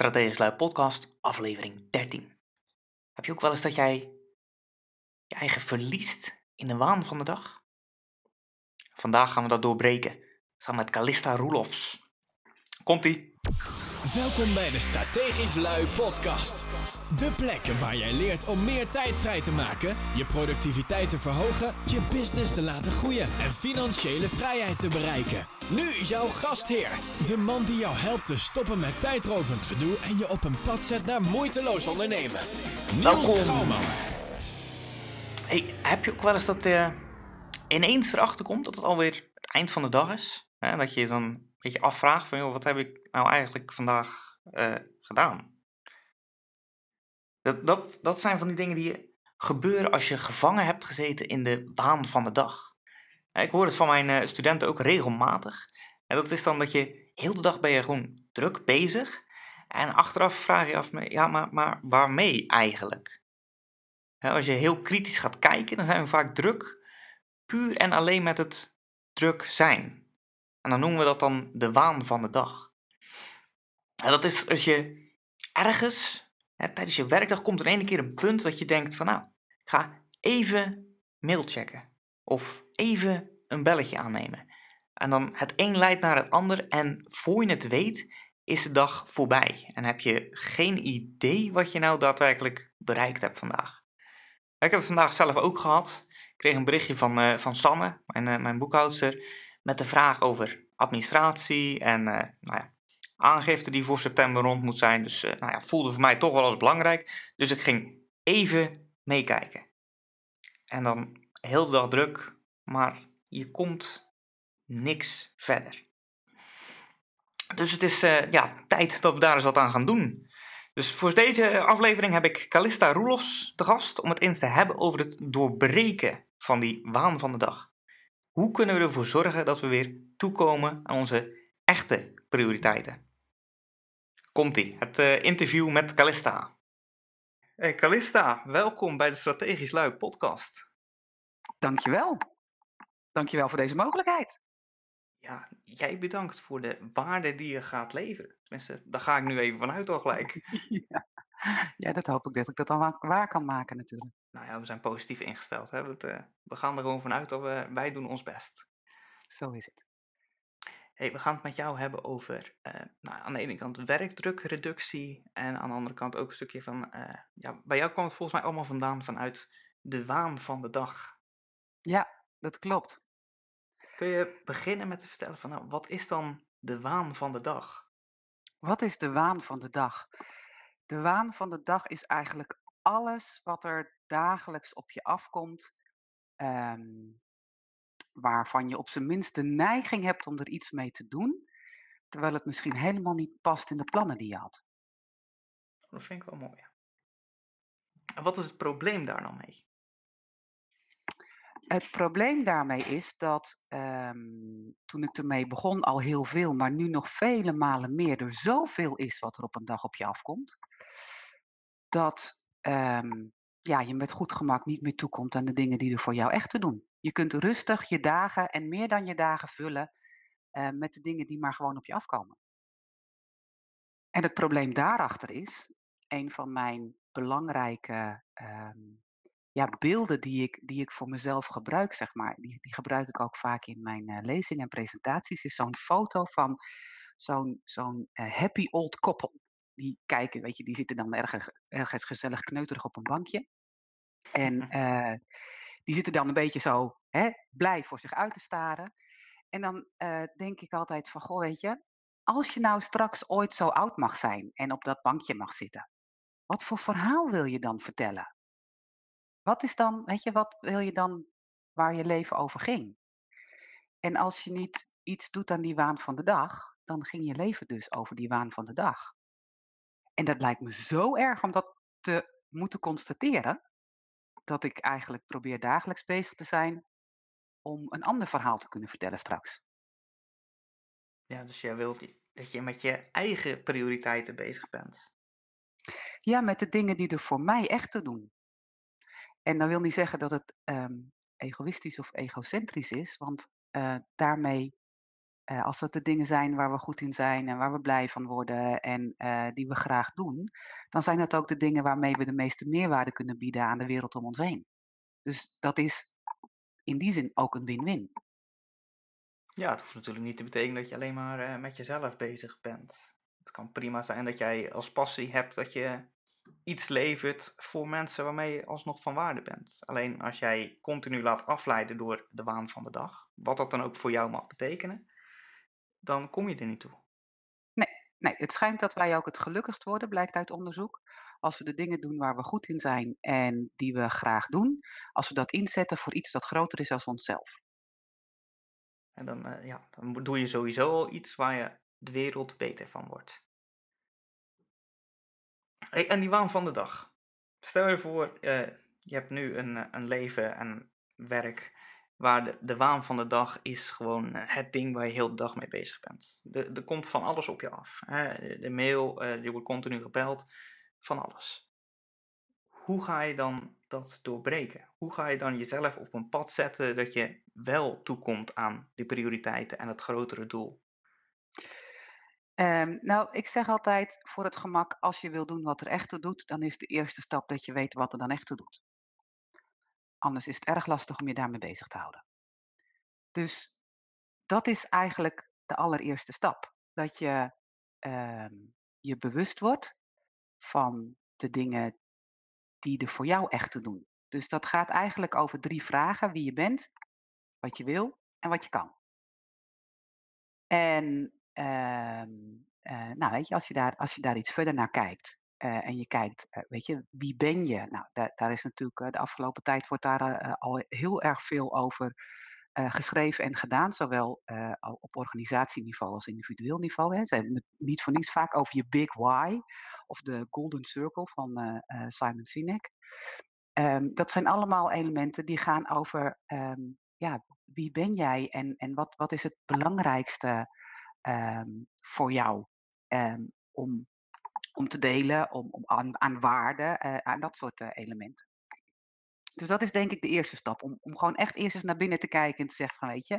Strategisch Lui Podcast, aflevering 13. Heb je ook wel eens dat jij je eigen verliest in de waan van de dag? Vandaag gaan we dat doorbreken, samen met Kalista Roelofs. Komt-ie! Welkom bij de Strategisch Lui Podcast. De plek waar jij leert om meer tijd vrij te maken, je productiviteit te verhogen, je business te laten groeien en financiële vrijheid te bereiken. Nu jouw gastheer, de man die jou helpt te stoppen met tijdrovend gedoe en je op een pad zet naar moeiteloos ondernemen. Niels Welkom. Schouwman. Hey, heb je ook wel eens dat je ineens erachter komt dat het alweer het eind van de dag is? Hè? Dat je je dan een beetje afvraagt van, joh, wat heb ik nou eigenlijk vandaag eh, gedaan? Dat, dat, dat zijn van die dingen die gebeuren als je gevangen hebt gezeten in de waan van de dag. Ik hoor het van mijn eh, studenten ook regelmatig. En dat is dan dat je heel de dag ben je gewoon druk bezig. En achteraf vraag je af, ja, maar, maar waarmee eigenlijk? Als je heel kritisch gaat kijken, dan zijn we vaak druk puur en alleen met het druk zijn. En dan noemen we dat dan de waan van de dag. En dat is als je ergens tijdens je werkdag komt er ene keer een punt dat je denkt van nou, ik ga even mail checken. Of even een belletje aannemen. En dan het een leidt naar het ander en voor je het weet is de dag voorbij. En heb je geen idee wat je nou daadwerkelijk bereikt hebt vandaag. Ik heb het vandaag zelf ook gehad. Ik kreeg een berichtje van, eh, van Sanne, mijn, eh, mijn boekhoudster, met de vraag over administratie en eh, nou ja, aangifte die voor september rond moet zijn. Dus eh, nou ja, voelde voor mij toch wel als belangrijk. Dus ik ging even meekijken. En dan heel de dag druk, maar je komt niks verder. Dus het is eh, ja, tijd dat we daar eens wat aan gaan doen. Dus voor deze aflevering heb ik Kalista Roelofs te gast om het eens te hebben over het doorbreken van die waan van de dag. Hoe kunnen we ervoor zorgen dat we weer toekomen aan onze echte prioriteiten? Komt-ie, het eh, interview met Kalista. Hey Kalista, welkom bij de Strategisch Lui podcast. Dankjewel. Dankjewel voor deze mogelijkheid. Ja, jij bedankt voor de waarde die je gaat leveren. Tenminste, daar ga ik nu even vanuit al gelijk. ja. ja, dat hoop ik dat ik dat dan wa- waar kan maken natuurlijk. Nou ja, we zijn positief ingesteld. Hè? Eh, we gaan er gewoon vanuit dat we, wij doen ons best. Zo is het. Hey, we gaan het met jou hebben over eh, nou, aan de ene kant werkdrukreductie en aan de andere kant ook een stukje van, eh, ja, bij jou kwam het volgens mij allemaal vandaan vanuit de waan van de dag. Ja, dat klopt. Kun je beginnen met te vertellen van, nou, wat is dan de waan van de dag? Wat is de waan van de dag? De waan van de dag is eigenlijk alles wat er dagelijks op je afkomt, ehm, waarvan je op zijn minst de neiging hebt om er iets mee te doen, terwijl het misschien helemaal niet past in de plannen die je had. Dat vind ik wel mooi. En wat is het probleem daar dan mee? Het probleem daarmee is dat ehm, toen ik ermee begon al heel veel, maar nu nog vele malen meer, er zoveel is wat er op een dag op je afkomt, dat ehm, ja, je met goed gemak niet meer toekomt aan de dingen die er voor jou echt te doen. Je kunt rustig je dagen en meer dan je dagen vullen eh, met de dingen die maar gewoon op je afkomen. En het probleem daarachter is, een van mijn belangrijke ehm, ja, beelden die ik, die ik voor mezelf gebruik, zeg maar, die, die gebruik ik ook vaak in mijn eh, lezingen en presentaties, is zo'n foto van zo'n zo'n eh, happy old koppel. Die kijken, weet je, die zitten dan ergens, ergens gezellig kneuterig op een bankje. En eh, die zitten dan een beetje zo hè, blij voor zich uit te staren. En dan eh, denk ik altijd van, goh, weet je, als je nou straks ooit zo oud mag zijn en op dat bankje mag zitten, wat voor verhaal wil je dan vertellen? Wat is dan, weet je, wat wil je dan waar je leven over ging? En als je niet iets doet aan die waan van de dag, dan ging je leven dus over die waan van de dag. En dat lijkt me zo erg om dat te moeten constateren, dat ik eigenlijk probeer dagelijks bezig te zijn om een ander verhaal te kunnen vertellen straks. Ja, dus jij wilt dat je met je eigen prioriteiten bezig bent. Ja, met de dingen die er voor mij echt te doen. En dat wil niet zeggen dat het ehm, egoïstisch of egocentrisch is, want eh, daarmee eh, als dat de dingen zijn waar we goed in zijn en waar we blij van worden en eh, die we graag doen, dan zijn dat ook de dingen waarmee we de meeste meerwaarde kunnen bieden aan de wereld om ons heen. Dus dat is in die zin ook een win-win. Ja, het hoeft natuurlijk niet te betekenen dat je alleen maar eh, met jezelf bezig bent. Het kan prima zijn dat jij als passie hebt dat je iets levert voor mensen waarmee je alsnog van waarde bent. Alleen als jij continu laat afleiden door de waan van de dag, wat dat dan ook voor jou mag betekenen, dan kom je er niet toe. Nee, het schijnt dat wij ook het gelukkigst worden, blijkt uit onderzoek, als we de dingen doen waar we goed in zijn en die we graag doen, als we dat inzetten voor iets dat groter is dan onszelf. En dan, eh, ja, dan doe je sowieso al iets waar je de wereld beter van wordt. Hey, en die waan van de dag. Stel je voor, eh, je hebt nu een, eh, een leven en werk waar de, waan van de dag is gewoon eh, het ding waar je heel de dag mee bezig bent. Er, komt van alles op je af. Hè? De mail, uh, je wordt continu gebeld, van alles. Hoe ga je dan dat doorbreken? Hoe ga je dan jezelf op een pad zetten dat je wel toekomt aan die prioriteiten en het grotere doel? Um, nou, ik zeg altijd voor het gemak, als je wil doen wat er echt toe doet, dan is de eerste stap dat je weet wat er dan echt toe doet. Anders is het erg lastig om je daarmee bezig te houden. Dus dat is eigenlijk de allereerste stap. Dat je ehm, je bewust wordt van de dingen die er voor jou echt te doen. Dus dat gaat eigenlijk over drie vragen: wie je bent, wat je wil en wat je kan. En ehm, eh, nou, weet je, als je, daar, als je daar iets verder naar kijkt uh, en je kijkt, uh, weet je, wie ben je? Nou, daar, is natuurlijk de afgelopen tijd wordt daar al heel erg veel over geschreven en gedaan, zowel op organisatieniveau als individueel niveau. Hè. Ze hebben het niet voor niets vaak over je big why of de golden circle van Simon Sinek. Um, dat zijn allemaal elementen die gaan over um, ja, wie ben jij en, en wat, wat is het belangrijkste um, voor jou om, om te delen, om, om aan, aan waarde, uh, aan dat soort uh, elementen. Dus dat is denk ik de eerste stap, om, om gewoon echt eerst eens naar binnen te kijken en te zeggen van weet je,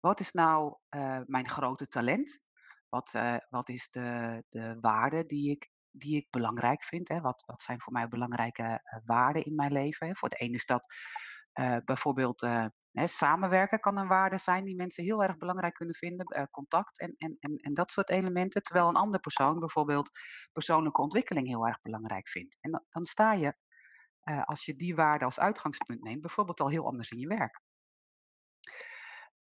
wat is nou uh, mijn grote talent? Wat, wat is de, de waarde die ik, die ik belangrijk vind? Hè? Wat, wat zijn voor mij belangrijke waarden in mijn leven? Hè? Voor de ene is dat uh, bijvoorbeeld uh, hè, samenwerken kan een waarde zijn die mensen heel erg belangrijk kunnen vinden. Uh, contact en, en, en, en dat soort elementen. Terwijl een andere persoon bijvoorbeeld persoonlijke ontwikkeling heel erg belangrijk vindt. En dan, dan sta je, als je die waarde als uitgangspunt neemt, bijvoorbeeld al heel anders in je werk.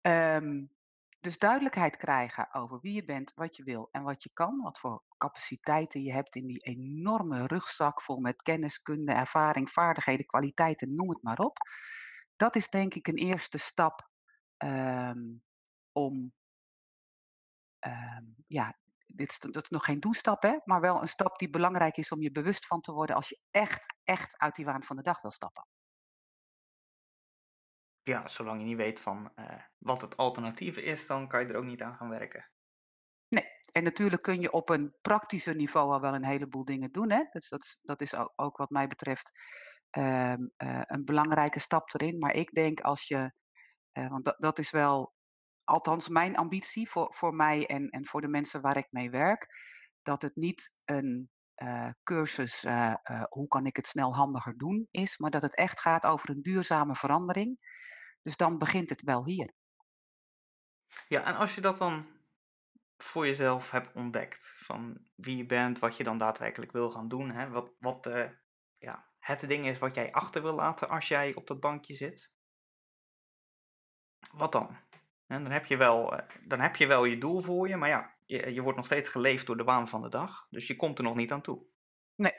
Um, dus duidelijkheid krijgen over wie je bent, wat je wil en wat je kan. Wat voor capaciteiten je hebt in die enorme rugzak vol met kennis, kunde, ervaring, vaardigheden, kwaliteiten, noem het maar op dat is denk ik een eerste stap um, om, um, ja, dit is, dat is nog geen doelstap, hè, maar wel een stap die belangrijk is om je bewust van te worden als je echt, echt uit die waan van de dag wil stappen. Ja, zolang je niet weet van uh, wat het alternatief is, dan kan je er ook niet aan gaan werken. Nee, en natuurlijk kun je op een praktischer niveau al wel een heleboel dingen doen. Hè? Dus dat, dat is ook, ook wat mij betreft um, uh, een belangrijke stap erin. Maar ik denk als je, uh, want dat, dat is wel, althans mijn ambitie voor, voor mij en, en voor de mensen waar ik mee werk, dat het niet een uh, cursus hoe kan ik het snel handiger doen is, maar dat het echt gaat over een duurzame verandering. Dus dan begint het wel hier. Ja, en als je dat dan voor jezelf hebt ontdekt, van wie je bent, wat je dan daadwerkelijk wil gaan doen, hè, wat, wat ja, het ding is wat jij achter wil laten als jij op dat bankje zit, wat dan? Dan heb je wel, eh, dan heb je, wel je doel voor je, maar ja, je, je wordt nog steeds geleefd door de waan van de dag, dus je komt er nog niet aan toe. Nee,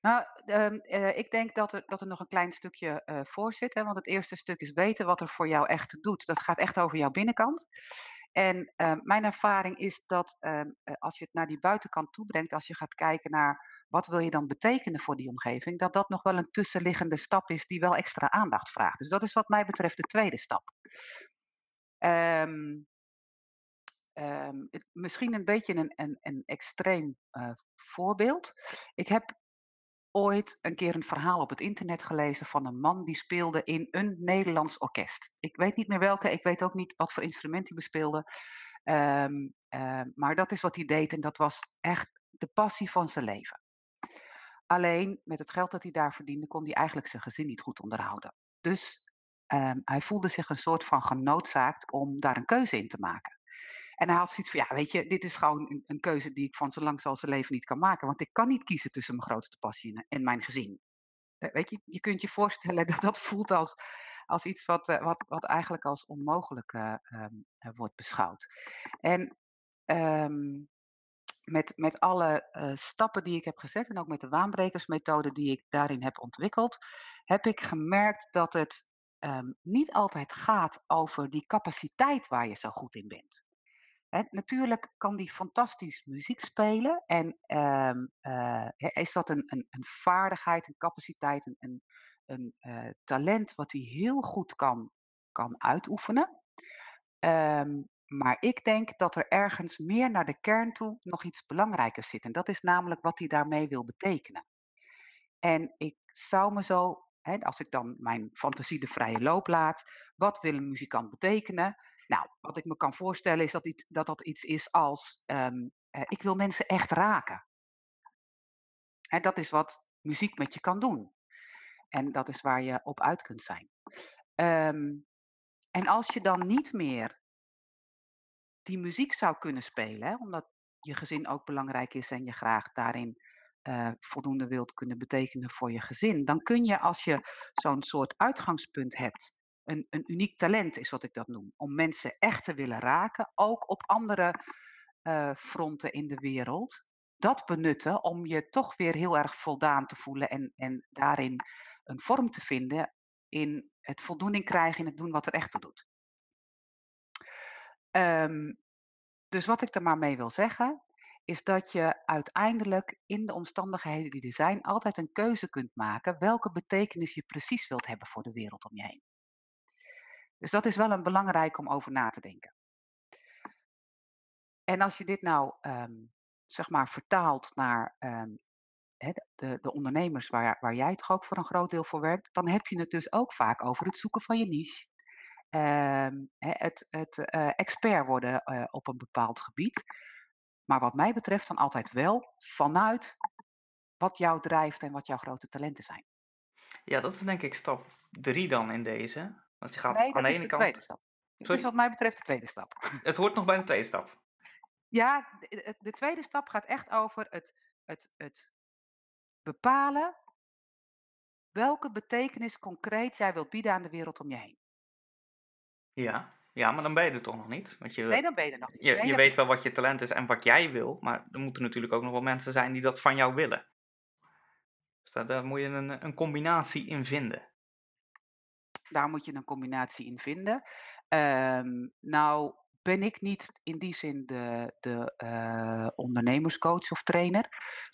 nou, uh, uh, ik denk dat er, dat er nog een klein stukje uh, voor zit. Hè, want het eerste stuk is weten wat er voor jou echt doet. Dat gaat echt over jouw binnenkant. En ehm, mijn ervaring is dat ehm, als je het naar die buitenkant toe brengt, als je gaat kijken naar wat wil je dan betekenen voor die omgeving, dat dat nog wel een tussenliggende stap is die wel extra aandacht vraagt. Dus dat is wat mij betreft de tweede stap. Um, het, misschien een beetje een, een, een extreem uh, voorbeeld. Ik heb ooit een keer een verhaal op het internet gelezen van een man die speelde in een Nederlands orkest. Ik weet niet meer welke, ik weet ook niet wat voor instrument hij bespeelde. Ehm, eh, maar dat is wat hij deed en dat was echt de passie van zijn leven. Alleen met het geld dat hij daar verdiende, kon hij eigenlijk zijn gezin niet goed onderhouden. Dus ehm, hij voelde zich een soort van genoodzaakt om daar een keuze in te maken. En hij had zoiets van, ja, weet je, dit is gewoon een, een keuze die ik van zo lang als zijn leven niet kan maken. Want ik kan niet kiezen tussen mijn grootste passie en, mijn gezin. Eh, Weet je, je kunt je voorstellen dat dat voelt als, als iets wat, eh, wat, wat eigenlijk als onmogelijk eh, ehm, eh, wordt beschouwd. En ehm, met, met alle eh, stappen die ik heb gezet en ook met de waanbrekersmethode die ik daarin heb ontwikkeld, heb ik gemerkt dat het ehm, niet altijd gaat over die capaciteit waar je zo goed in bent. Natuurlijk kan die fantastisch muziek spelen en ehm, eh, is dat een, een, een vaardigheid, een capaciteit, een, een, een eh, talent wat hij heel goed kan, kan uitoefenen. Ehm, maar ik denk dat er ergens meer naar de kern toe nog iets belangrijkers zit. En dat is namelijk wat hij daarmee wil betekenen. En ik zou me zo, hè, als ik dan mijn fantasie de vrije loop laat, wat wil een muzikant betekenen? Nou, wat ik me kan voorstellen is dat dat, dat iets is als, ehm, eh, ik wil mensen echt raken. Hè, dat is wat muziek met je kan doen. En dat is waar je op uit kunt zijn. Ehm, en als je dan niet meer die muziek zou kunnen spelen, hè, omdat je gezin ook belangrijk is en je graag daarin eh, voldoende wilt kunnen betekenen voor je gezin, dan kun je als je zo'n soort uitgangspunt hebt, een, een uniek talent is wat ik dat noem, om mensen echt te willen raken, ook op andere eh, fronten in de wereld, dat benutten om je toch weer heel erg voldaan te voelen en, en daarin een vorm te vinden in het voldoening krijgen in het doen wat er echt doet. Ehm, dus wat ik er maar mee wil zeggen, is dat je uiteindelijk in de omstandigheden die er zijn, altijd een keuze kunt maken welke betekenis je precies wilt hebben voor de wereld om je heen. Dus dat is wel een belangrijk om over na te denken. En als je dit nou, ehm, zeg maar, vertaalt naar ehm, de, de ondernemers waar, waar jij toch ook voor een groot deel voor werkt, dan heb je het dus ook vaak over het zoeken van je niche. Ehm, het het eh, expert worden eh, op een bepaald gebied. Maar wat mij betreft dan altijd wel vanuit wat jou drijft en wat jouw grote talenten zijn. Ja, dat is denk ik stap drie dan in deze. Want je gaat Nee, aan de is ene de kant... tweede stap. Sorry? is wat mij betreft de tweede stap. Het hoort nog bij de tweede stap. Ja, de, de- de tweede stap gaat echt over het, het, het bepalen welke betekenis concreet jij wilt bieden aan de wereld om je heen. Ja. ja, maar dan ben je er toch nog niet. Want je, Nee, dan ben je er nog niet. je, Nee, je weet wel wat je talent is en wat jij wil. Maar er moeten natuurlijk ook nog wel mensen zijn die dat van jou willen. Dus daar, daar moet je een, een combinatie in vinden. Daar moet je een combinatie in vinden. Ehm, nou ben ik niet in die zin de, de eh, ondernemerscoach of trainer.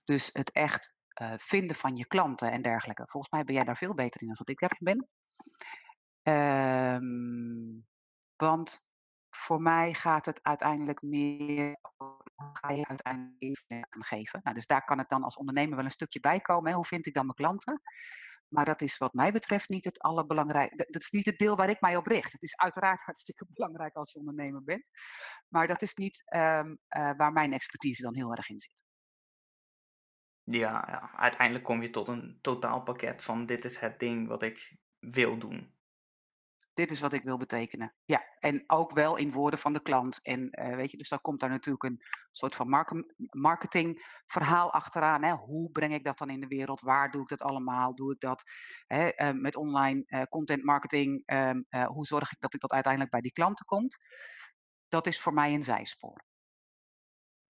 Dus het echt eh, vinden van je klanten en dergelijke. Volgens mij ben jij daar veel beter in dan dat ik daarin ben. Ehm, want voor mij gaat het uiteindelijk meer ga je uiteindelijk aan. Nou, dus daar kan het dan als ondernemer wel een stukje bij komen. Hè? Hoe vind ik dan mijn klanten? Maar dat is wat mij betreft niet het allerbelangrijkste. Dat is niet het deel waar ik mij op richt. Het is uiteraard hartstikke belangrijk als je ondernemer bent. Maar dat is niet ehm, eh, waar mijn expertise dan heel erg in zit. Ja, ja, uiteindelijk kom je tot een totaalpakket van dit is het ding wat ik wil doen. Dit is wat ik wil betekenen. Ja, en ook wel in woorden van de klant. En eh, weet je, dus dan komt daar natuurlijk een soort van marke- marketingverhaal achteraan. Hè? Hoe breng ik dat dan in de wereld? Waar doe ik dat allemaal? Doe ik dat hè, eh, met online eh, content marketing? Ehm, eh, hoe zorg ik dat ik dat uiteindelijk bij die klanten komt? Dat is voor mij een zijspoor.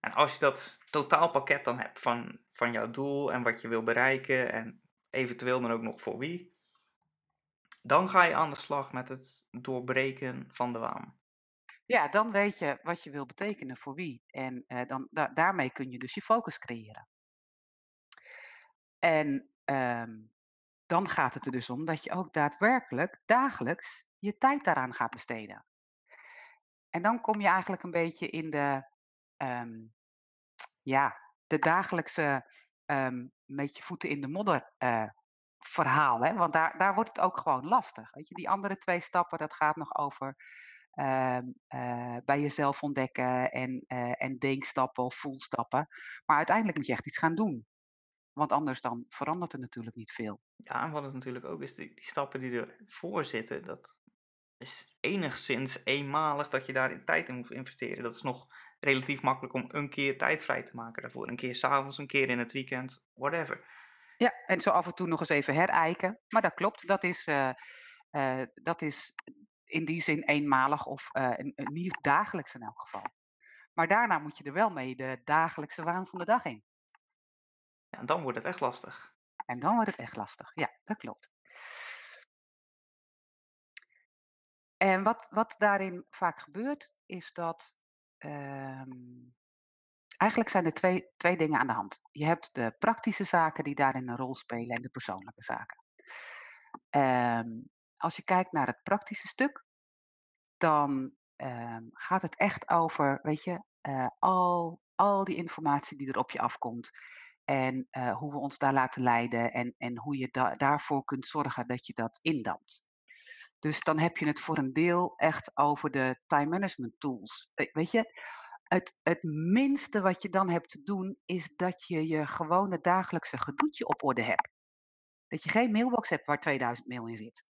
En als je dat totaalpakket dan hebt van, van jouw doel en wat je wil bereiken en eventueel dan ook nog voor wie, dan ga je aan de slag met het doorbreken van de waan. Ja, dan weet je wat je wil betekenen voor wie. En eh, dan, da- daarmee kun je dus je focus creëren. En ehm, dan gaat het er dus om dat je ook daadwerkelijk dagelijks je tijd daaraan gaat besteden. En dan kom je eigenlijk een beetje in de, ehm, ja, de dagelijkse ehm, met je voeten in de modder eh, verhaal. Hè? Want daar, daar wordt het ook gewoon lastig. Weet je? Die andere twee stappen, dat gaat nog over ehm, eh, bij jezelf ontdekken en, eh, en denkstappen of voelstappen. Maar uiteindelijk moet je echt iets gaan doen. Want anders dan verandert er natuurlijk niet veel. Ja, en wat het natuurlijk ook is, die, stappen die ervoor zitten, dat is enigszins eenmalig dat je daar in tijd in moet investeren. Dat is nog relatief makkelijk om een keer tijd vrij te maken daarvoor. Een keer s'avonds, een keer in het weekend, whatever. Ja, en zo af en toe nog eens even herijken. Maar dat klopt, dat is, eh, eh, dat is in die zin eenmalig of een niet dagelijks in elk geval. Maar daarna moet je er wel mee de dagelijkse waan van de dag in. Ja, en dan wordt het echt lastig. En dan wordt het echt lastig. Ja, dat klopt. En wat, wat daarin vaak gebeurt, is dat. ehm, eigenlijk zijn er twee, twee dingen aan de hand. Je hebt de praktische zaken die daarin een rol spelen en de persoonlijke zaken. Ehm, als je kijkt naar het praktische stuk, dan ehm, gaat het echt over, weet je, eh, al, al die informatie die er op je afkomt. En eh, hoe we ons daar laten leiden en, en hoe je da- daarvoor kunt zorgen dat je dat indampt. Dus dan heb je het voor een deel echt over de time management tools. We- Weet je, het, het minste wat je dan hebt te doen is dat je je gewone dagelijkse gedoetje op orde hebt. Dat je geen mailbox hebt waar 2000 mail in zit.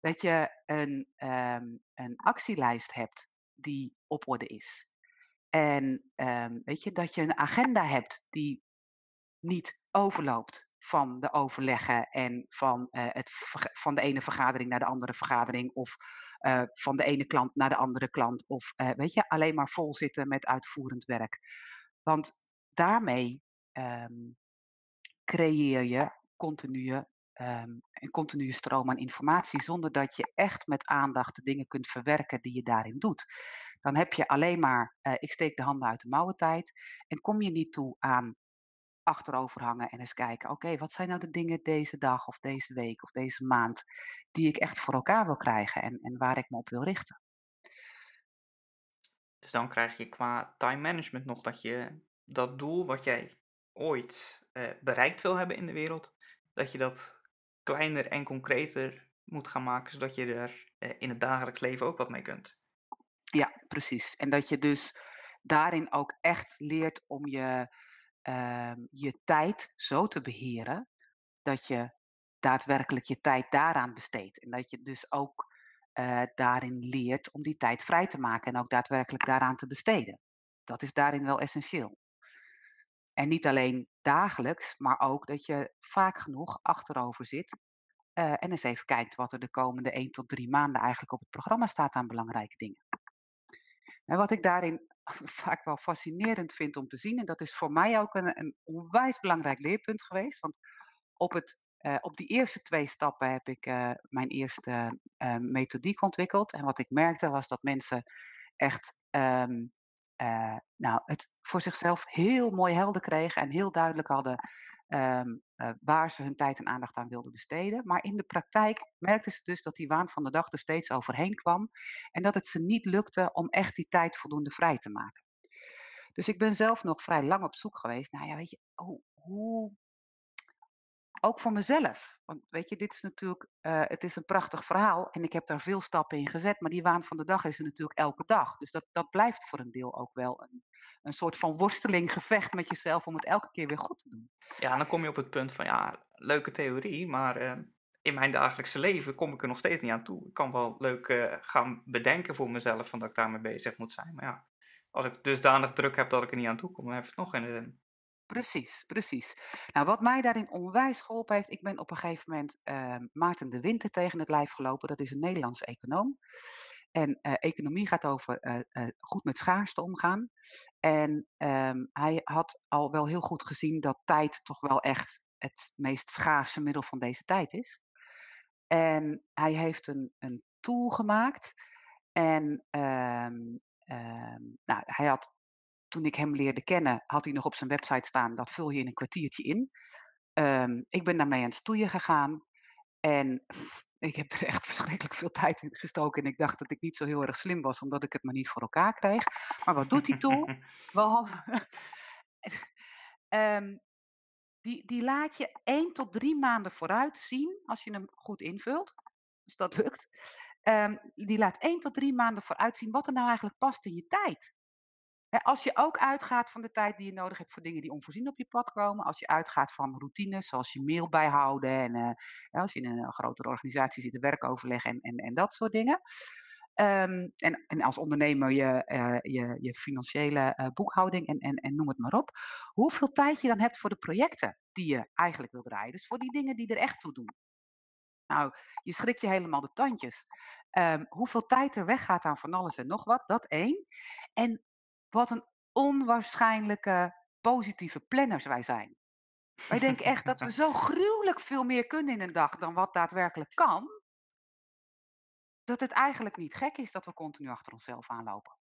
Dat je een, ehm, een actielijst hebt die op orde is. En ehm, weet je, dat je een agenda hebt die niet overloopt van de overleggen en van, eh, het, van de ene vergadering naar de andere vergadering of eh, van de ene klant naar de andere klant of eh, weet je, alleen maar vol zitten met uitvoerend werk. Want daarmee ehm, creëer je continue, ehm, een continue stroom aan informatie zonder dat je echt met aandacht de dingen kunt verwerken die je daarin doet. Dan heb je alleen maar, eh, ik steek de handen uit de mouwen tijd en kom je niet toe aan achterover hangen en eens kijken, oké, wat zijn nou de dingen deze dag of deze week of deze maand die ik echt voor elkaar wil krijgen en, en waar ik me op wil richten. Dus dan krijg je qua time management nog dat je dat doel wat jij ooit eh, bereikt wil hebben in de wereld, dat je dat kleiner en concreter moet gaan maken, zodat je er eh, in het dagelijks leven ook wat mee kunt. Ja, precies. En dat je dus daarin ook echt leert om je, ehm, je tijd zo te beheren dat je daadwerkelijk je tijd daaraan besteedt. En dat je dus ook eh, daarin leert om die tijd vrij te maken en ook daadwerkelijk daaraan te besteden. Dat is daarin wel essentieel. En niet alleen dagelijks, maar ook dat je vaak genoeg achterover zit eh, en eens even kijkt wat er de komende 1 tot 3 maanden eigenlijk op het programma staat aan belangrijke dingen. En wat ik daarin vaak wel fascinerend vind om te zien, en dat is voor mij ook een, een onwijs belangrijk leerpunt geweest. Want op, het, eh, op die eerste twee stappen heb ik eh, mijn eerste eh, methodiek ontwikkeld. En wat ik merkte was dat mensen echt ehm, eh, nou, het voor zichzelf heel mooi helder kregen en heel duidelijk hadden ehm, eh, waar ze hun tijd en aandacht aan wilden besteden. Maar in de praktijk merkten ze dus dat die waan van de dag er steeds overheen kwam en dat het ze niet lukte om echt die tijd voldoende vrij te maken. Dus ik ben zelf nog vrij lang op zoek geweest. Nou ja, weet je, hoe. Ook voor mezelf. Want weet je, dit is natuurlijk. eh, het is een prachtig verhaal. En ik heb daar veel stappen in gezet. Maar die waan van de dag is er natuurlijk elke dag. Dus dat, dat blijft voor een deel ook wel een, een soort van worsteling, gevecht met jezelf. om het elke keer weer goed te doen. Ja, dan kom je op het punt van, ja, leuke theorie, maar eh, in mijn dagelijkse leven kom ik er nog steeds niet aan toe. Ik kan wel leuk eh, gaan bedenken voor mezelf van dat ik daarmee bezig moet zijn. Maar ja, als ik dusdanig druk heb dat ik er niet aan toe kom, dan heb ik het nog geen zin. Precies, precies. Nou, wat mij daarin onwijs geholpen heeft, ik ben op een gegeven moment eh, Maarten de Winter tegen het lijf gelopen. Dat is een Nederlandse econoom. En eh, economie gaat over eh, eh, goed met schaarste omgaan. En ehm, hij had al wel heel goed gezien dat tijd toch wel echt het meest schaarse middel van deze tijd is. En hij heeft een, een tool gemaakt. En ehm, ehm, nou, hij had toen ik hem leerde kennen, had hij nog op zijn website staan, dat vul je in een kwartiertje in. Ehm, ik ben daarmee aan het stoeien gegaan. En pff, ik heb er echt verschrikkelijk veel tijd in gestoken. En ik dacht dat ik niet zo heel erg slim was, omdat ik het maar niet voor elkaar kreeg. Maar wat doet die tool? Wel, die, die laat je één tot drie maanden vooruit zien als je hem goed invult. Als dat lukt. ehm, die laat één tot drie maanden vooruitzien wat er nou eigenlijk past in je tijd. Als je ook uitgaat van de tijd die je nodig hebt voor dingen die onvoorzien op je pad komen. Als je uitgaat van routines zoals je mail bijhouden. En eh, als je in een grotere organisatie zit, werkoverleg en, en, en dat soort dingen. Ehm, en, en als ondernemer je, eh, je, je financiële eh, boekhouding en, en, en noem het maar op. Hoeveel tijd je dan hebt voor de projecten die je eigenlijk wil draaien. Dus voor die dingen die er echt toe doen. Nou, je schrikt je helemaal de tandjes. Ehm, hoeveel tijd er weggaat aan van alles en nog wat, dat één. En wat een onwaarschijnlijke positieve planners wij zijn. Wij denken echt dat we zo gruwelijk veel meer kunnen in een dag dan wat daadwerkelijk kan. Dat het eigenlijk niet gek is dat we continu achter onszelf aanlopen.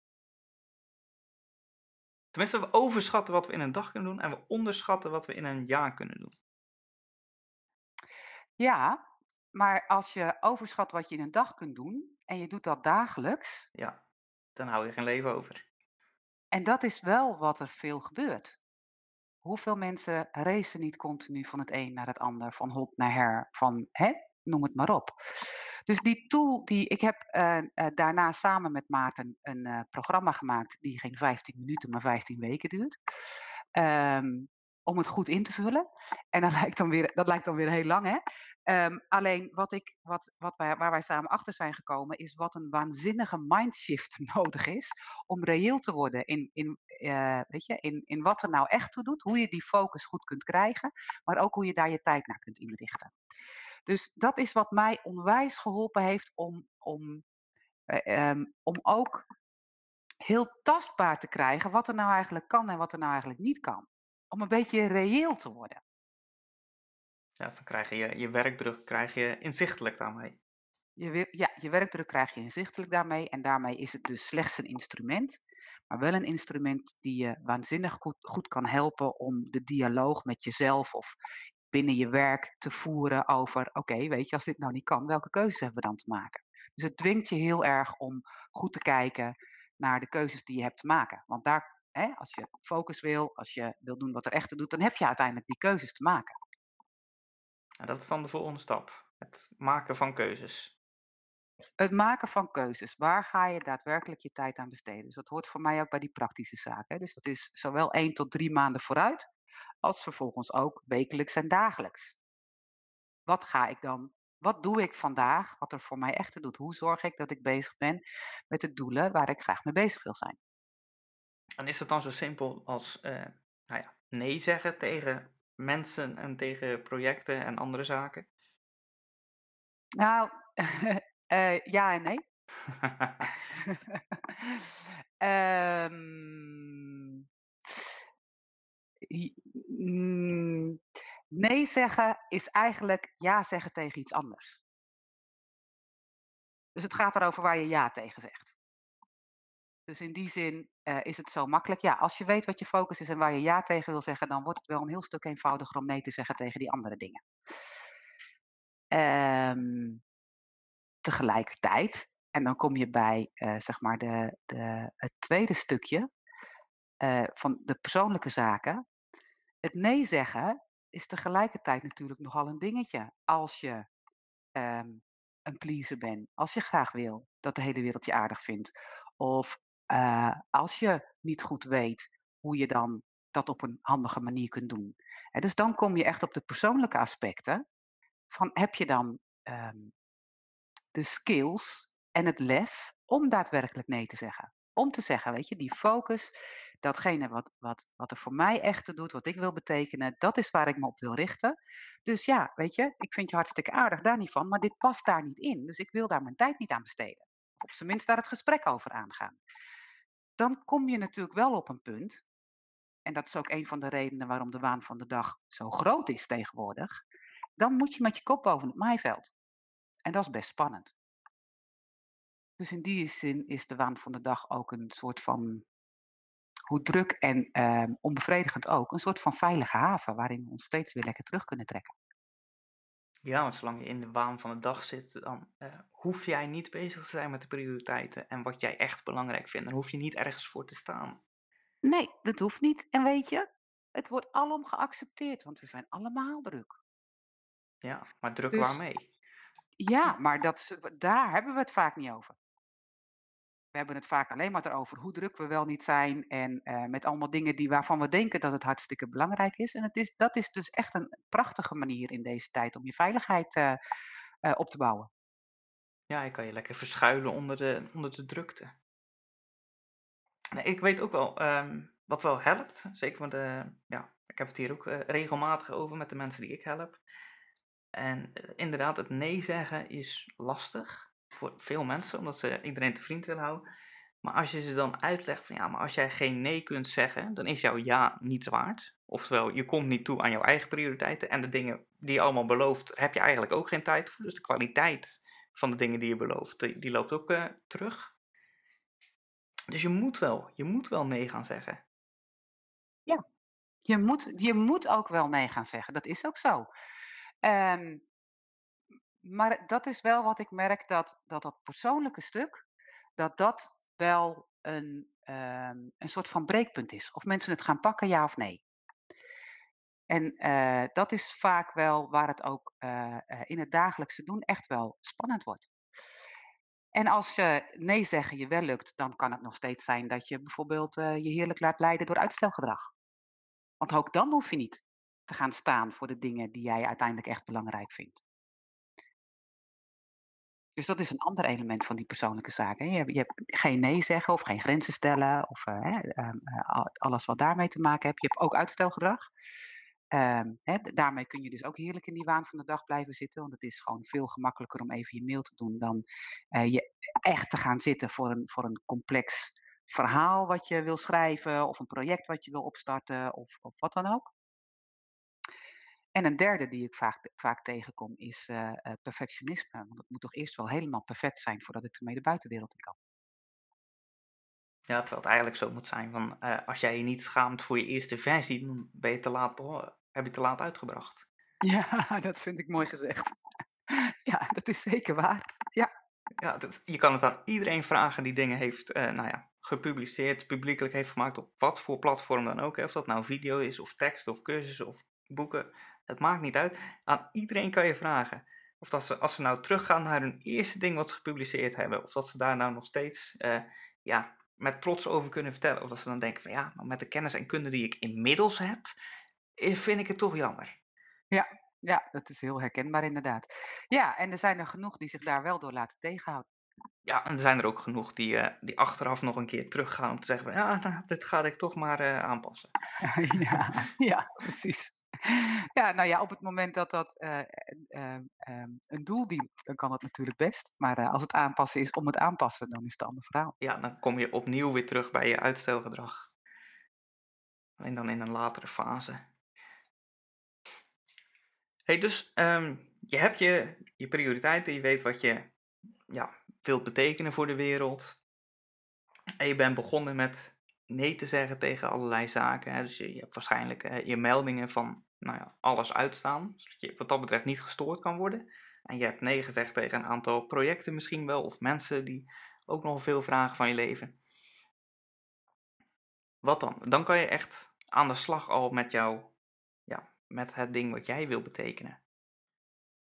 Tenminste, we overschatten wat we in een dag kunnen doen en we onderschatten wat we in een jaar kunnen doen. Ja, maar als je overschat wat je in een dag kunt doen en je doet dat dagelijks, Ja, dan hou je geen leven over. En dat is wel wat er veel gebeurt. Hoeveel mensen racen niet continu van het een naar het ander, van hot naar her, van hè, noem het maar op. Dus die tool, die, ik heb eh, eh, daarna samen met Maarten een eh, programma gemaakt die geen 15 minuten, maar 15 weken duurt. Ehm, om het goed in te vullen. En dat lijkt dan weer, dat lijkt dan weer heel lang, hè? Ehm, alleen wat ik, wat, wat wij, waar wij samen achter zijn gekomen, is wat een waanzinnige mindshift nodig is om reëel te worden in, in, eh, weet je, in, in wat er nou echt toe doet, hoe je die focus goed kunt krijgen, maar ook hoe je daar je tijd naar kunt inrichten. Dus dat is wat mij onwijs geholpen heeft om, om, eh, ehm, om ook heel tastbaar te krijgen wat er nou eigenlijk kan en wat er nou eigenlijk niet kan. Om een beetje reëel te worden. Ja, dus dan krijg je je, werkdruk krijg je inzichtelijk daarmee. Je, wer- ja, je werkdruk krijg je inzichtelijk daarmee. En daarmee is het dus slechts een instrument. Maar wel een instrument die je waanzinnig goed, goed kan helpen om de dialoog met jezelf of binnen je werk te voeren over: oké, weet je, als dit nou niet kan, welke keuzes hebben we dan te maken? Dus het dwingt je heel erg om goed te kijken naar de keuzes die je hebt te maken. Want daar, hè, als je focus wil, als je wil doen wat er echt doet, dan heb je uiteindelijk die keuzes te maken. En dat is dan de volgende stap. Het maken van keuzes. Het maken van keuzes. Waar ga je daadwerkelijk je tijd aan besteden? Dus dat hoort voor mij ook bij die praktische zaken. Dus dat is zowel één tot drie maanden vooruit, als vervolgens ook wekelijks en dagelijks. Wat ga ik dan? Wat doe ik vandaag wat er voor mij echt doet? Hoe zorg ik dat ik bezig ben met de doelen waar ik graag mee bezig wil zijn? En is het dan zo simpel als eh, nou ja, nee zeggen tegen mensen en tegen projecten en andere zaken? Nou, eh, ja en nee. Ehm, mm, nee zeggen is eigenlijk ja zeggen tegen iets anders. Dus het gaat erover waar je ja tegen zegt. Dus in die zin eh, is het zo makkelijk. Ja, als je weet wat je focus is en waar je ja tegen wil zeggen, dan wordt het wel een heel stuk eenvoudiger om nee te zeggen tegen die andere dingen. Ehm, tegelijkertijd, en dan kom je bij eh, zeg maar de, de, het tweede stukje eh, van de persoonlijke zaken. Het nee zeggen is tegelijkertijd natuurlijk nogal een dingetje. Als je ehm, een pleaser bent, als je graag wil dat de hele wereld je aardig vindt, of eh, als je niet goed weet hoe je dan dat op een handige manier kunt doen. Hè, dus dan kom je echt op de persoonlijke aspecten. Van heb je dan ehm, de skills en het lef om daadwerkelijk nee te zeggen. Om te zeggen, weet je, die focus, datgene wat, wat, wat er voor mij echt doet, wat ik wil betekenen, dat is waar ik me op wil richten. Dus ja, weet je, ik vind je hartstikke aardig, daar niet van, maar dit past daar niet in. Dus ik wil daar mijn tijd niet aan besteden. Op zijn minst daar het gesprek over aangaan. Dan kom je natuurlijk wel op een punt, en dat is ook een van de redenen waarom de waan van de dag zo groot is tegenwoordig. Dan moet je met je kop boven het maaiveld. En dat is best spannend. Dus in die zin is de waan van de dag ook een soort van, hoe druk en ehm, onbevredigend ook, een soort van veilige haven waarin we ons steeds weer lekker terug kunnen trekken. Ja, want zolang je in de waan van de dag zit, dan eh, hoef jij niet bezig te zijn met de prioriteiten en wat jij echt belangrijk vindt. Dan hoef je niet ergens voor te staan. Nee, dat hoeft niet. En weet je, het wordt alom geaccepteerd, want we zijn allemaal druk. Ja, maar druk Dus- waarmee? Ja, maar dat daar hebben we het vaak niet over. We hebben het vaak alleen maar erover hoe druk we wel niet zijn en eh, met allemaal dingen die, waarvan we denken dat het hartstikke belangrijk is. En het is, dat is dus echt een prachtige manier in deze tijd om je veiligheid eh, eh, op te bouwen. Ja, je kan je lekker verschuilen onder de, onder de drukte. Nee, ik weet ook wel ehm, wat wel helpt. Zeker de, ja, ik heb het hier ook regelmatig over met de mensen die ik help. En inderdaad, het nee zeggen is lastig voor veel mensen, omdat ze iedereen te vriend willen houden. Maar als je ze dan uitlegt van ja, maar als jij geen nee kunt zeggen, dan is jouw ja niets waard. Oftewel, je komt niet toe aan jouw eigen prioriteiten en de dingen die je allemaal belooft, heb je eigenlijk ook geen tijd voor. Dus de kwaliteit van de dingen die je belooft, die, loopt ook eh, terug. Dus je moet wel, je moet wel nee gaan zeggen. Ja, je moet, je moet ook wel nee gaan zeggen. Dat is ook zo. Ehm, maar dat is wel wat ik merk dat dat, dat persoonlijke stuk, dat dat wel een, ehm, een soort van breekpunt is. Of mensen het gaan pakken, ja of nee. En eh, dat is vaak wel waar het ook eh, eh, in het dagelijkse doen echt wel spannend wordt. En als je nee zeggen je wel lukt, dan kan het nog steeds zijn dat je bijvoorbeeld je heerlijk laat leiden door uitstelgedrag. Want ook dan hoef je niet te gaan staan voor de dingen die jij uiteindelijk echt belangrijk vindt. Dus dat is een ander element van die persoonlijke zaken. Je hebt, je hebt geen nee zeggen of geen grenzen stellen of eh, ehm, eh, al- alles wat daarmee te maken heeft. Je hebt ook uitstelgedrag. Ehm, hè, daarmee kun je dus ook heerlijk in die waan van de dag blijven zitten. Want het is gewoon veel gemakkelijker om even je mail te doen dan eh, je echt te gaan zitten voor een, voor een complex verhaal wat je wil schrijven of een project wat je wil opstarten of, of wat dan ook. En een derde die ik vaak, vaak tegenkom is eh, eh, perfectionisme. Want het moet toch eerst wel helemaal perfect zijn voordat ik ermee de buitenwereld in kan. Ja, terwijl het eigenlijk zo moet zijn van eh, als jij je niet schaamt voor je eerste versie, dan ben je te laat, heb je te laat uitgebracht. Ja, dat vind ik mooi gezegd. Ja, dat is zeker waar. Ja, Ja, dat- je kan het aan iedereen vragen die dingen heeft nou ja, gepubliceerd, publiekelijk heeft gemaakt op wat voor platform dan ook. Hè. Of dat nou video is, of tekst, of cursussen, of boeken. Het maakt niet uit. Aan iedereen kan je vragen. Of dat ze, als ze nou teruggaan naar hun eerste ding wat ze gepubliceerd hebben, of dat ze daar nou nog steeds eh, ja, met trots over kunnen vertellen. Of dat ze dan denken van ja, maar met de kennis en kunde die ik inmiddels heb, eh, vind ik het toch jammer. ja, ja, dat is heel herkenbaar inderdaad. Ja, en er zijn er genoeg die zich daar wel door laten tegenhouden. Ja, en er zijn er ook genoeg die, eh, die achteraf nog een keer teruggaan om te zeggen van ja, nou, dit ga ik toch maar aanpassen. Ja, ja, precies. Ja, nou ja, op het moment dat dat eh, eh, ehm, een doel dient, dan kan dat natuurlijk best. Maar eh, als het aanpassen is om het aanpassen, dan is het een ander verhaal. Ja, dan kom je opnieuw weer terug bij je uitstelgedrag. Alleen dan in een latere fase. hey, dus ehm, je hebt je, je prioriteiten, je weet wat je ja, wilt betekenen voor de wereld. En je bent begonnen met nee te zeggen tegen allerlei zaken. Hè? Dus je, je hebt waarschijnlijk eh, je meldingen van nou ja, alles uitstaan, zodat je wat dat betreft niet gestoord kan worden. En je hebt nee gezegd tegen een aantal projecten misschien wel, of mensen die ook nog veel vragen van je leven. Wat dan? Dan kan je echt aan de slag al met jou, ja, met het ding wat jij wil betekenen.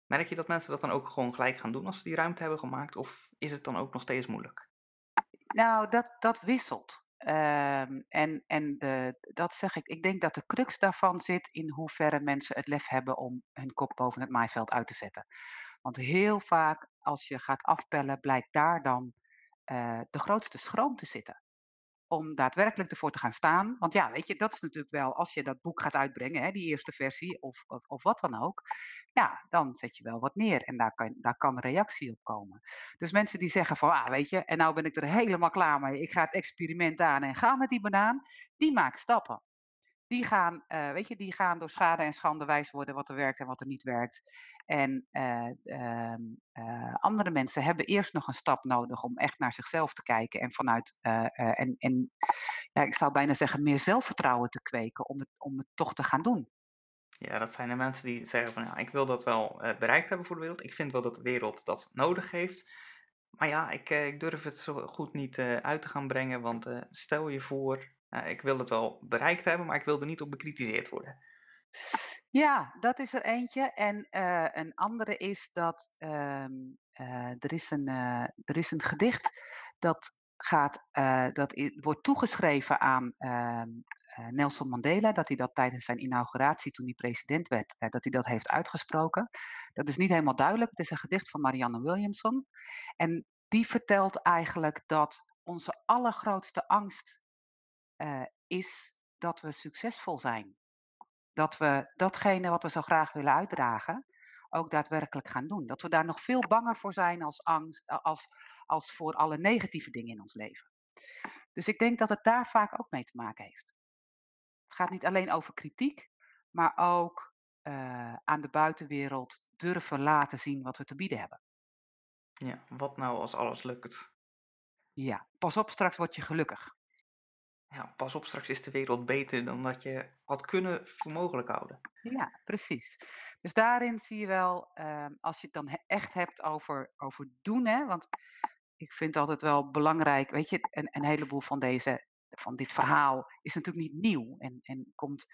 Merk je dat mensen dat dan ook gewoon gelijk gaan doen als ze die ruimte hebben gemaakt? Of is het dan ook nog steeds moeilijk? Nou, dat, dat wisselt. Ehm, en en de, dat zeg ik. Ik denk dat de crux daarvan zit in hoeverre mensen het lef hebben om hun kop boven het maaiveld uit te zetten. Want heel vaak, als je gaat afpellen, blijkt daar dan eh, de grootste schroom te zitten. Om daadwerkelijk ervoor te gaan staan. Want ja, weet je, dat is natuurlijk wel, als je dat boek gaat uitbrengen, hè, die eerste versie, of, of, of wat dan ook. Ja, dan zet je wel wat neer en daar kan, daar kan reactie op komen. Dus mensen die zeggen van, ah, weet je, en nou ben ik er helemaal klaar mee. Ik ga het experiment aan en ga met die banaan. Die maken stappen. Die gaan, eh, weet je, die gaan door schade en schande wijs worden wat er werkt en wat er niet werkt. En eh, ehm, eh, andere mensen hebben eerst nog een stap nodig om echt naar zichzelf te kijken en vanuit en, en ja, ik zou bijna zeggen meer zelfvertrouwen te kweken om het, om het toch te gaan doen. Ja, dat zijn de mensen die zeggen van ja, ik wil dat wel bereikt hebben voor de wereld. Ik vind wel dat de wereld dat nodig heeft. Maar ja, ik, ik durf het zo goed niet uit te gaan brengen, want stel je voor, eh, ik wil het wel bereikt hebben, maar ik wil er niet op bekritiseerd worden. Ja, dat is er eentje. En uh, een andere is dat um, uh, er, is een, er is een gedicht dat, gaat, dat wordt toegeschreven aan ehm, Nelson Mandela. Dat hij dat tijdens zijn inauguratie, toen hij president werd, dat hij dat heeft uitgesproken. Dat is niet helemaal duidelijk. Het is een gedicht van Marianne Williamson. En die vertelt eigenlijk dat onze allergrootste angst is dat we succesvol zijn dat we datgene wat we zo graag willen uitdragen, ook daadwerkelijk gaan doen. Dat we daar nog veel banger voor zijn als angst, als, als voor alle negatieve dingen in ons leven. Dus ik denk dat het daar vaak ook mee te maken heeft. Het gaat niet alleen over kritiek, maar ook uh, aan de buitenwereld durven laten zien wat we te bieden hebben. Ja, wat nou als alles lukt? Ja, pas op, straks word je gelukkig ja, pas op, straks is de wereld beter dan dat je had kunnen voor mogelijk houden. Ja, precies. Dus daarin zie je wel, uh, als je het dan echt hebt over, over doen, hè, want ik vind altijd wel belangrijk, weet je, een, een heleboel van, deze, van dit verhaal is natuurlijk niet nieuw en, en komt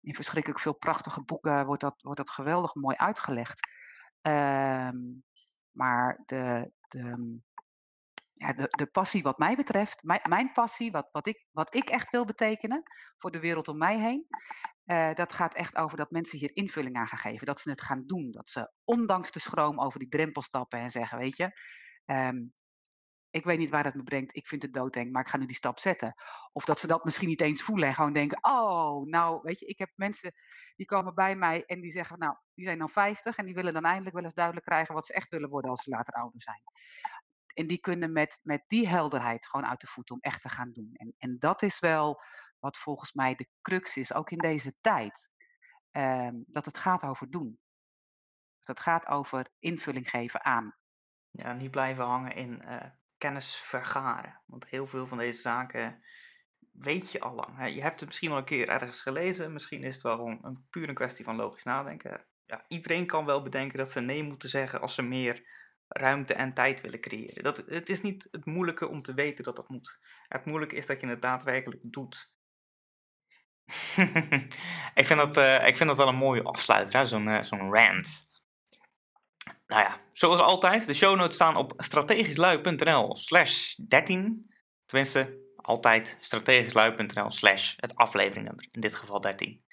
in verschrikkelijk veel prachtige boeken, wordt dat, wordt dat geweldig mooi uitgelegd. Uh, maar de, de, ja, de, de passie wat mij betreft, mijn, mijn passie, wat, wat, ik, wat ik echt wil betekenen voor de wereld om mij heen, uh, dat gaat echt over dat mensen hier invulling aan gaan geven. Dat ze het gaan doen. Dat ze ondanks de schroom over die drempel stappen en zeggen, weet je, um, ik weet niet waar dat me brengt. Ik vind het doodeng, maar ik ga nu die stap zetten. Of dat ze dat misschien niet eens voelen en gewoon denken: Oh, nou, weet je, ik heb mensen die komen bij mij en die zeggen: Nou, die zijn dan 50 en die willen dan eindelijk wel eens duidelijk krijgen wat ze echt willen worden als ze later ouder zijn. En die kunnen met, met die helderheid gewoon uit de voet om echt te gaan doen. En, en dat is wel wat volgens mij de crux is, ook in deze tijd. Um, dat het gaat over doen. Dat gaat over invulling geven aan. Ja, niet blijven hangen in uh, kennis vergaren. Want heel veel van deze zaken weet je al lang. Je hebt het misschien al een keer ergens gelezen. Misschien is het wel een, een puur een kwestie van logisch nadenken. Ja, iedereen kan wel bedenken dat ze nee moeten zeggen als ze meer ruimte en tijd willen creëren. Dat, het is niet het moeilijke om te weten dat dat moet. Het moeilijke is dat je het daadwerkelijk doet. ik, vind dat, uh, ik vind dat wel een mooie afsluiter, zo'n uh, zo'n rant. Nou ja, zoals altijd, de show notes staan op strategischlui.nl slash 13. Tenminste, altijd strategischlui.nl slash het afleveringnummer, in dit geval 13.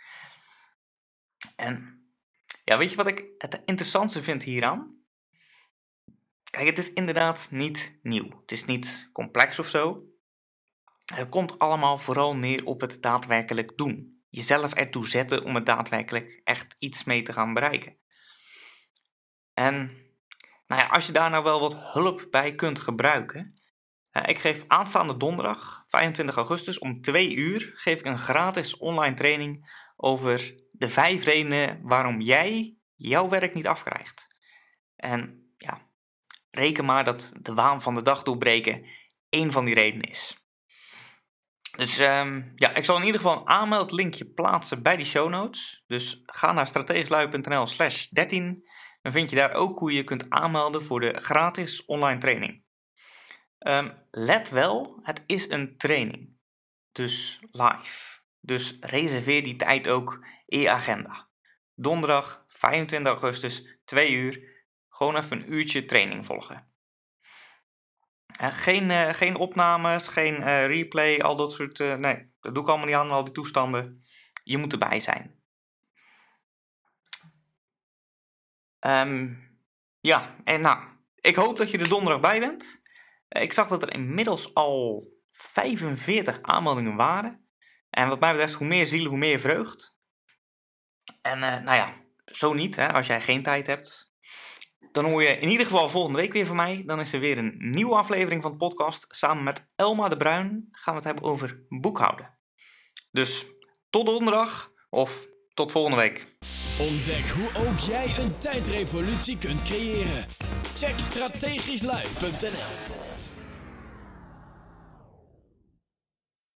En ja, weet je wat ik het interessantste vind hieraan? Kijk, het is inderdaad niet nieuw. Het is niet complex of zo. Het komt allemaal vooral neer op het daadwerkelijk doen. Jezelf ertoe zetten om het daadwerkelijk echt iets mee te gaan bereiken. En nou ja, als je daar nou wel wat hulp bij kunt gebruiken. Ik geef aanstaande donderdag, 25 augustus, om 2 uur geef ik een gratis online training over de vijf redenen waarom jij jouw werk niet afkrijgt. En reken maar dat de waan van de dag doorbreken één van die redenen is. Dus um, ja, ik zal in ieder geval een aanmeldlinkje plaatsen bij die show notes. Dus ga naar strategischlui.nl slash 13. Dan vind je daar ook hoe je kunt aanmelden voor de gratis online training. Um, let wel, het is een training. Dus live. Dus reserveer die tijd ook in je agenda. Donderdag 25 augustus, 2 uur. Gewoon even een uurtje training volgen. geen, uh, geen opnames, geen uh, replay, al dat soort. Uh, nee, dat doe ik allemaal niet aan, al die toestanden. Je moet erbij zijn. Um, ja, en nou, ik hoop dat je er donderdag bij bent. ik zag dat er inmiddels al 45 aanmeldingen waren. En wat mij betreft, hoe meer zielen, hoe meer vreugd. En nou ja, zo niet, hè, als jij geen tijd hebt dan hoor je in ieder geval volgende week weer van mij. Dan is er weer een nieuwe aflevering van de podcast. Samen met Elma de Bruin gaan we het hebben over boekhouden. Dus tot donderdag of tot volgende week. Ontdek hoe ook jij een tijdrevolutie kunt creëren. Check strategischlui.nl